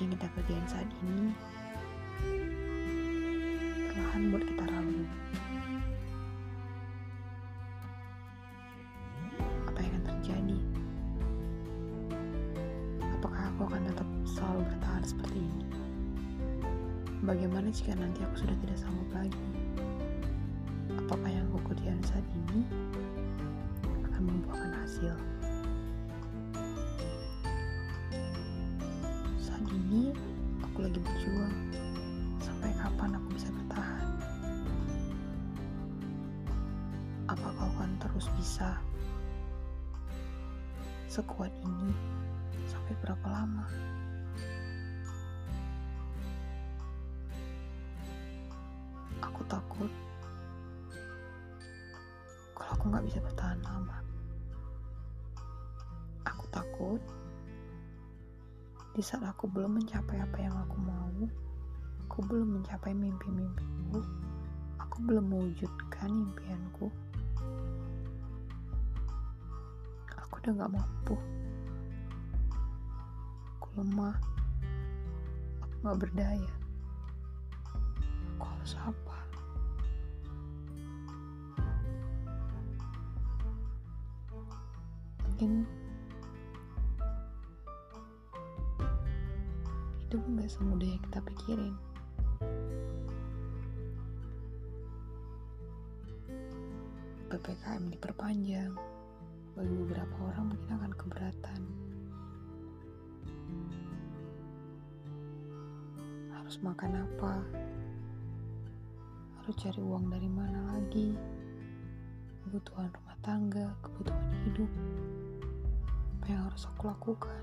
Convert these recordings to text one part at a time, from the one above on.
yang kita kerjain saat ini. Perlahan buat kita ragu apa yang akan terjadi? Apakah aku akan tetap selalu bertahan seperti ini? Bagaimana jika nanti aku sudah tidak sanggup lagi? Apakah yang aku kerjakan saat ini akan membuahkan hasil lagi berjuang. Sampai kapan aku bisa bertahan? Apakah aku akan terus bisa sekuat ini sampai berapa lama? Aku takut di saat aku belum mencapai apa yang aku mau aku belum mencapai mimpi-mimpiku aku belum mewujudkan impianku. Aku udah gak mampu. Aku lemah. Aku gak berdaya. Aku harus apa? Mungkin semudah yang kita pikirin. PPKM diperpanjang. Bagi beberapa orang mungkin akan keberatan. Harus makan apa? Harus cari uang dari mana lagi? Kebutuhan rumah tangga kebutuhan hidup. Apa yang harus aku lakukan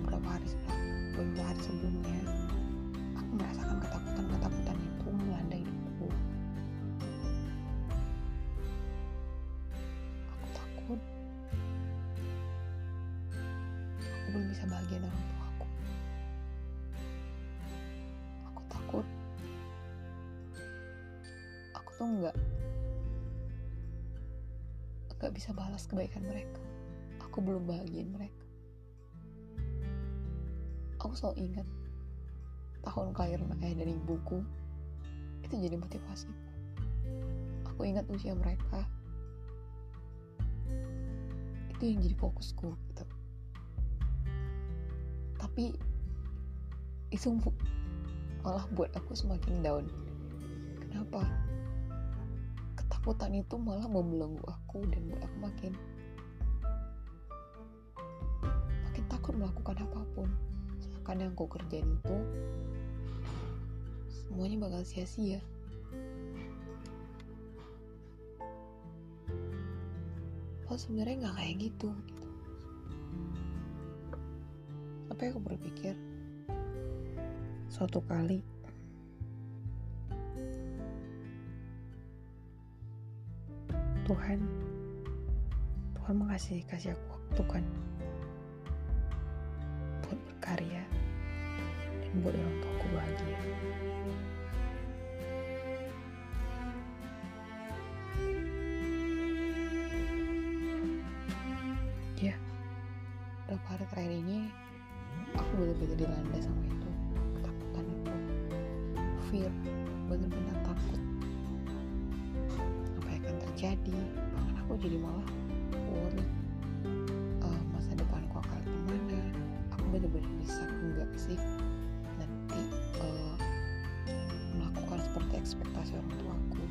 beberapa hari beberapa hari sebelumnya aku merasakan ketakutan-ketakutan itu melanda hidupku. Aku takut. Aku belum bisa bahagia dengan orang tuaku aku takut. Aku tuh nggak nggak bisa balas kebaikan mereka. Aku belum bahagiain mereka aku selalu ingat tahun kelahiran ayah dan ibuku. Itu jadi motivasi. Aku ingat usia mereka. Itu yang jadi fokusku gitu. Tapi itu malah buat aku semakin down. Kenapa? Ketakutan itu malah membelenggu aku dan buat aku makin makin takut melakukan apa pun seakan yang aku kerjain itu semuanya bakal sia-sia. Oh sebenarnya nggak kayak gitu gitu. Tapi aku berpikir? Suatu kali Tuhan Tuhan mengasih kasih aku waktu kan buat berkarya dan buat orang tuaku bahagia. Ya beberapa hari terakhir ini aku benar-benar dilanda sama itu. Ketakutan itu fear. Benar-benar takut. Apa yang akan terjadi? Bahkan aku jadi malah worry. Uh, masa depanku akan gimana aku benar-benar bisa enggak sih ekspektasi orang tuaku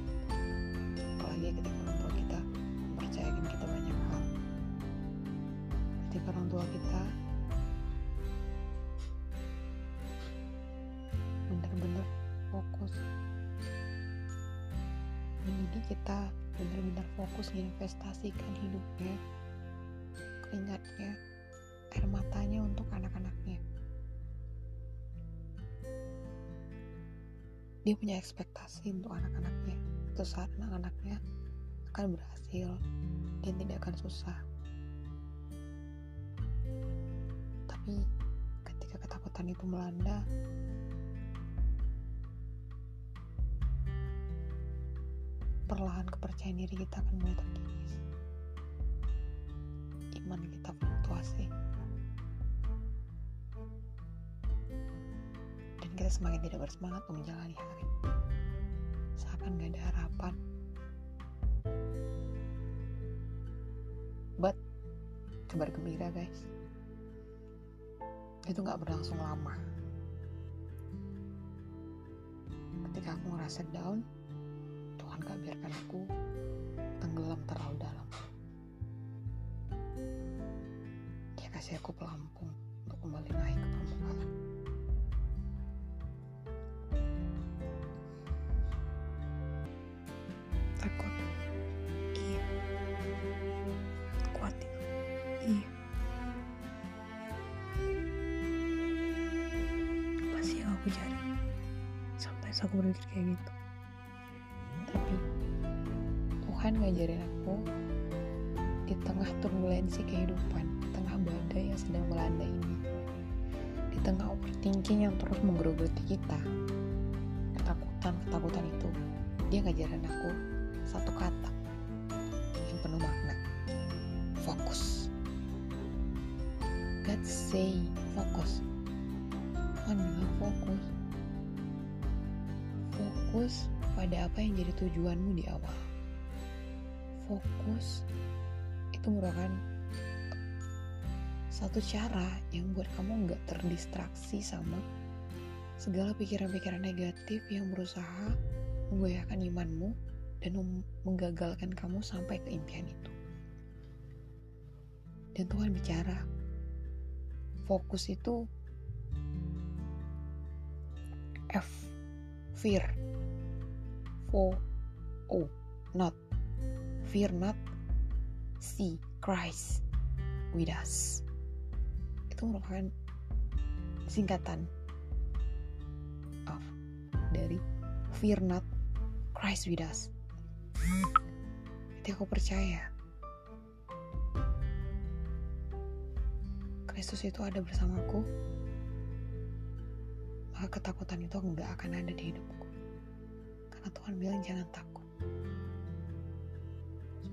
bahagia ketika orang tua kita mempercayakan kita banyak hal. Ketika orang tua kita benar-benar fokus mendidik kita benar-benar fokus menginvestasikan hidupnya keringatnya air matanya untuk anak-anaknya dia punya ekspektasi untuk anak-anaknya. Itu saat anak-anaknya akan berhasil dan tidak akan susah. Tapi ketika ketakutan itu melanda perlahan kepercayaan diri kita akan mulai terkikis. Iman kita fluktuasi kita semakin tidak bersemangat untuk menjalani hari seakan gak ada harapan. But kabar gembira guys. Itu gak berlangsung lama. Ketika aku ngerasa down Tuhan gak biarkan aku tenggelam terlalu dalam. Dia kasih aku pelampung untuk kembali naik ke Aku berpikir kayak gitu tapi Tuhan ngajarin aku di tengah turbulensi kehidupan, di tengah badai yang sedang melanda ini, di tengah overthinking yang terus menggerogoti kita, ketakutan-ketakutan itu, dia ngajarin aku satu kata yang penuh makna, fokus. God say fokus. Tuhan bilang fokus. Fokus pada apa yang jadi tujuanmu di awal. Fokus itu merupakan satu cara yang buat kamu nggak terdistraksi sama segala pikiran-pikiran negatif yang berusaha menggoyahkan imanmu dan menggagalkan kamu sampai ke impian itu. Dan Tuhan bicara, fokus itu F, fear, O O not fear not see Christ with us. Itu merupakan singkatan of dari fear not Christ with us. Ketika aku percaya Kristus itu ada bersamaku maka ketakutan itu nggak akan ada di hidupku Tuhan bilang jangan takut.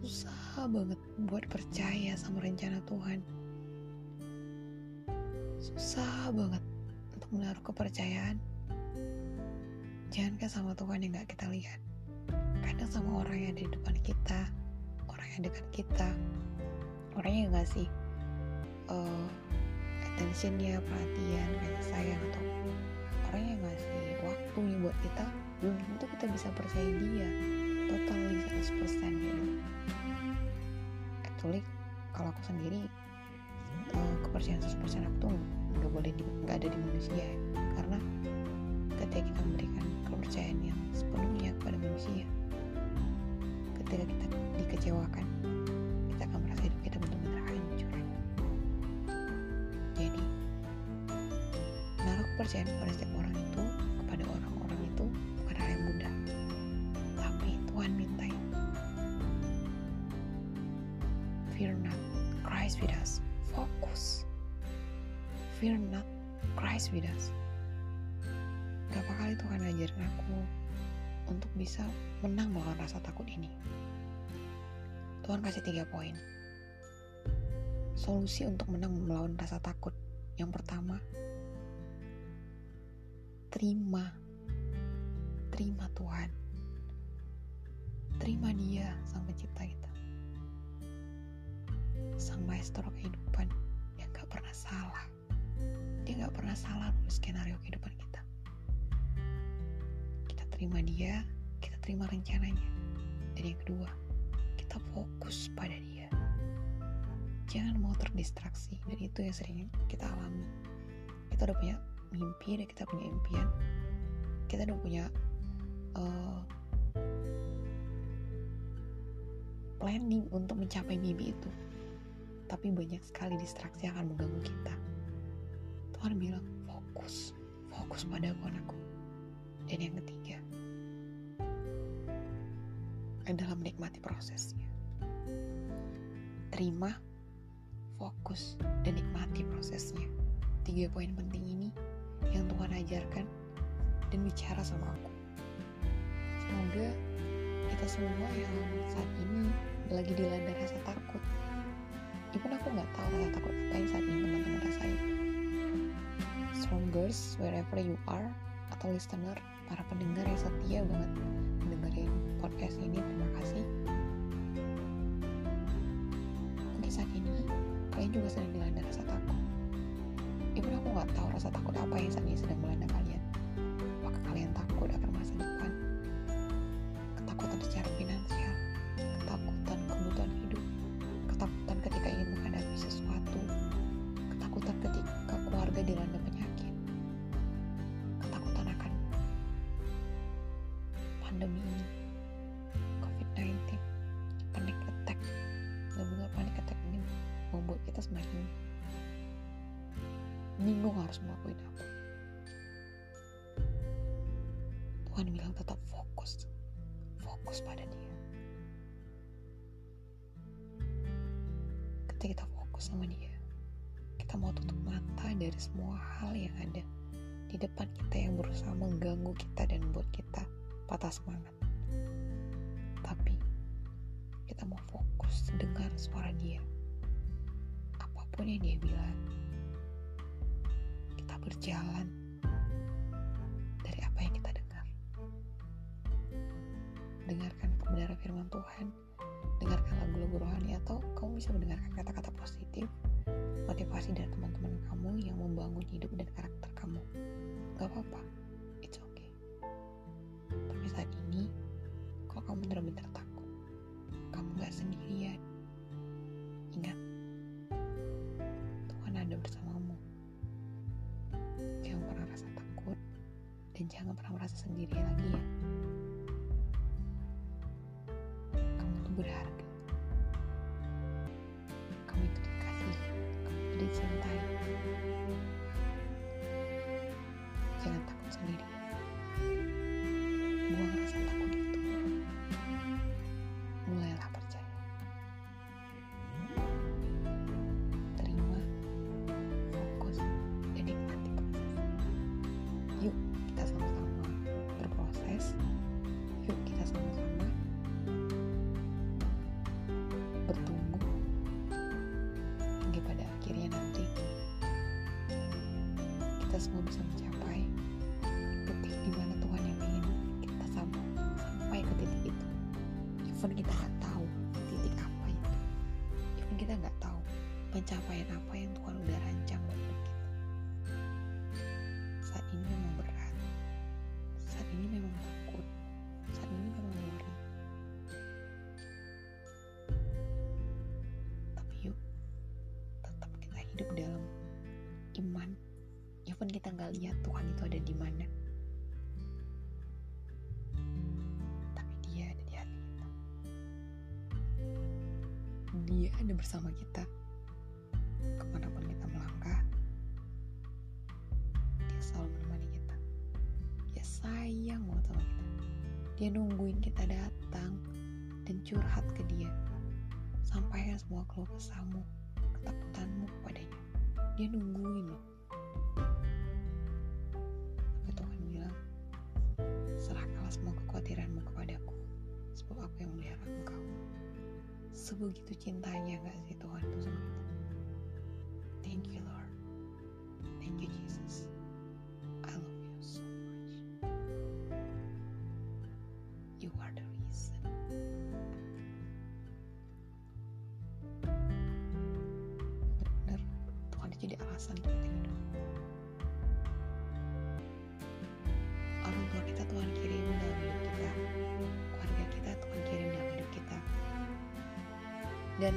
Susah banget buat percaya sama rencana Tuhan. Susah banget untuk menaruh kepercayaan. Jangan sama Tuhan yang gak kita lihat. Kadang sama orang yang di depan kita orang yang dekat kita. Orang yang ngasih uh, attentionnya perhatian kasih sayang atau orang yang ngasih waktunya buat kita belum tentu kita bisa percaya dia totally 100% gitu. Actually kalau aku sendiri uh, kepercayaan 100% aku tuh nggak boleh nggak ada di manusia. Karena ketika kita memberikan kepercayaan yang sepenuhnya kepada manusia ketika kita dikecewakan kita akan merasa hidup kita benar-benar hancur. Jadi naruh kepercayaan kepada setiap Us berapa kali Tuhan ngajarin aku untuk bisa menang melawan rasa takut ini? Tuhan kasih tiga poin. Solusi untuk menang melawan rasa takut. Yang pertama terima. Terima Tuhan. Terima dia sang pencipta kita. Sang maestro kehidupan yang gak pernah salah dia gak pernah salah nulis skenario kehidupan kita. Kita terima dia kita terima rencananya. Dan yang kedua kita fokus pada dia. Jangan mau terdistraksi. Dan itu yang sering kita alami. Kita udah punya mimpi dan kita punya impian. Kita udah punya uh, planning untuk mencapai mimpi itu. Tapi banyak sekali distraksi yang akan mengganggu kita Tuhan bilang fokus fokus pada aku. Anakku dan yang ketiga adalah menikmati prosesnya. Terima fokus dan nikmati prosesnya. Tiga poin penting ini yang Tuhan ajarkan dan bicara sama aku. Semoga kita semua yang saat ini lagi dilanda rasa takut. Even aku nggak tahu rasa takut apa yang saat ini teman-teman rasain strongers wherever you are atau listener para pendengar yang setia banget mendengarin podcast ini terima kasih. Mungkin saat ini kalian juga sedang dilanda rasa takut. Even aku nggak tahu rasa takut apa yang saat ini sedang melanda bingung harus melakukan apa? Tuhan bilang tetap fokus. Fokus pada dia. Ketika kita fokus sama dia kita mau tutup mata dari semua hal yang ada di depan kita yang berusaha mengganggu kita dan membuat kita patah semangat. Tapi kita mau fokus dengar suara dia. Apa pun yang dia bilang kita berjalan dari apa yang kita dengar. Dengarkan kebenaran firman Tuhan. Dengarkan lagu-lagu rohani atau kamu bisa mendengarkan kata-kata positif motivasi dari teman-teman kamu yang membangun hidup dan karakter kamu. Gak apa-apa. It's okay. Tapi saat ini kalau kamu benar-benar jangan pernah merasa sendiri lagi ya. Kamu tuh berharga. Kamu itu dikasih kamu itu dicintai kita semua bisa mencapai titik di mana Tuhan yang ingin kita sampai sampai ke titik itu. Even kita nggak tahu titik apa itu. Even kita nggak tahu pencapaian apa even kita nggak lihat Tuhan itu ada di mana. Tapi dia ada di hati kita. Dia ada bersama kita. Ke mana pun kita melangkah dia selalu menemani kita. Dia sayang banget sama kita. Dia nungguin kita datang dan curhat ke dia. Sampaikan semua keluh kesahmu ketakutanmu kepadanya. Dia nungguin loh serahkanlah semua kekhawatiranmu kepadaku. Sebab aku yang melihara engkau. Sebegitu cintanya gak sih Tuhan? Itu sama kita dan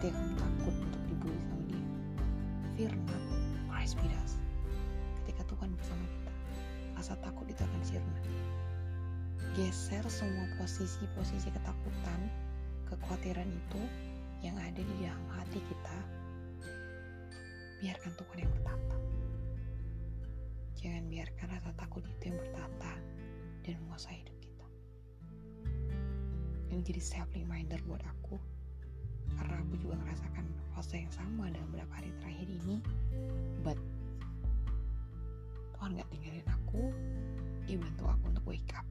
ketika kamu takut untuk dibully sama dia. Be us ketika Tuhan bersama kita rasa takut itu akan sirna. Geser semua posisi-posisi ketakutan kekhawatiran itu yang ada di dalam hati kita. Biarkan Tuhan yang bertata. Jangan biarkan rasa takut itu yang bertata dan menguasai hidup kita. Ini jadi self reminder buat aku. Karena fase yang sama dalam beberapa hari terakhir ini but Tuhan gak tinggalin aku dia bantu aku untuk wake up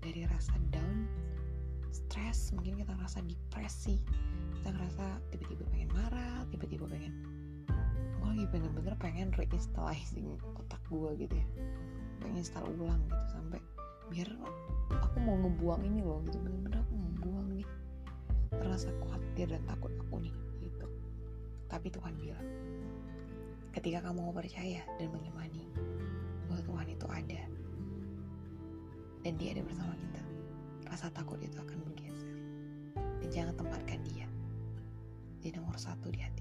dari rasa down stres mungkin kita ngerasa depresi kita ngerasa tiba-tiba pengen marah tiba-tiba pengen gue lagi bener-bener pengen reinstalling otak gue gitu ya. Pengen install ulang gitu sampai biar aku mau ngebuang ini loh gitu bener-bener aku mau buang nih. Rasa khawatir dan takut aku nih tapi Tuhan bilang ketika kamu mau percaya dan mengimani bahwa Tuhan itu ada dan dia ada bersama kita rasa takut itu akan bergeser dan jangan tempatkan dia di nomor satu di hatiku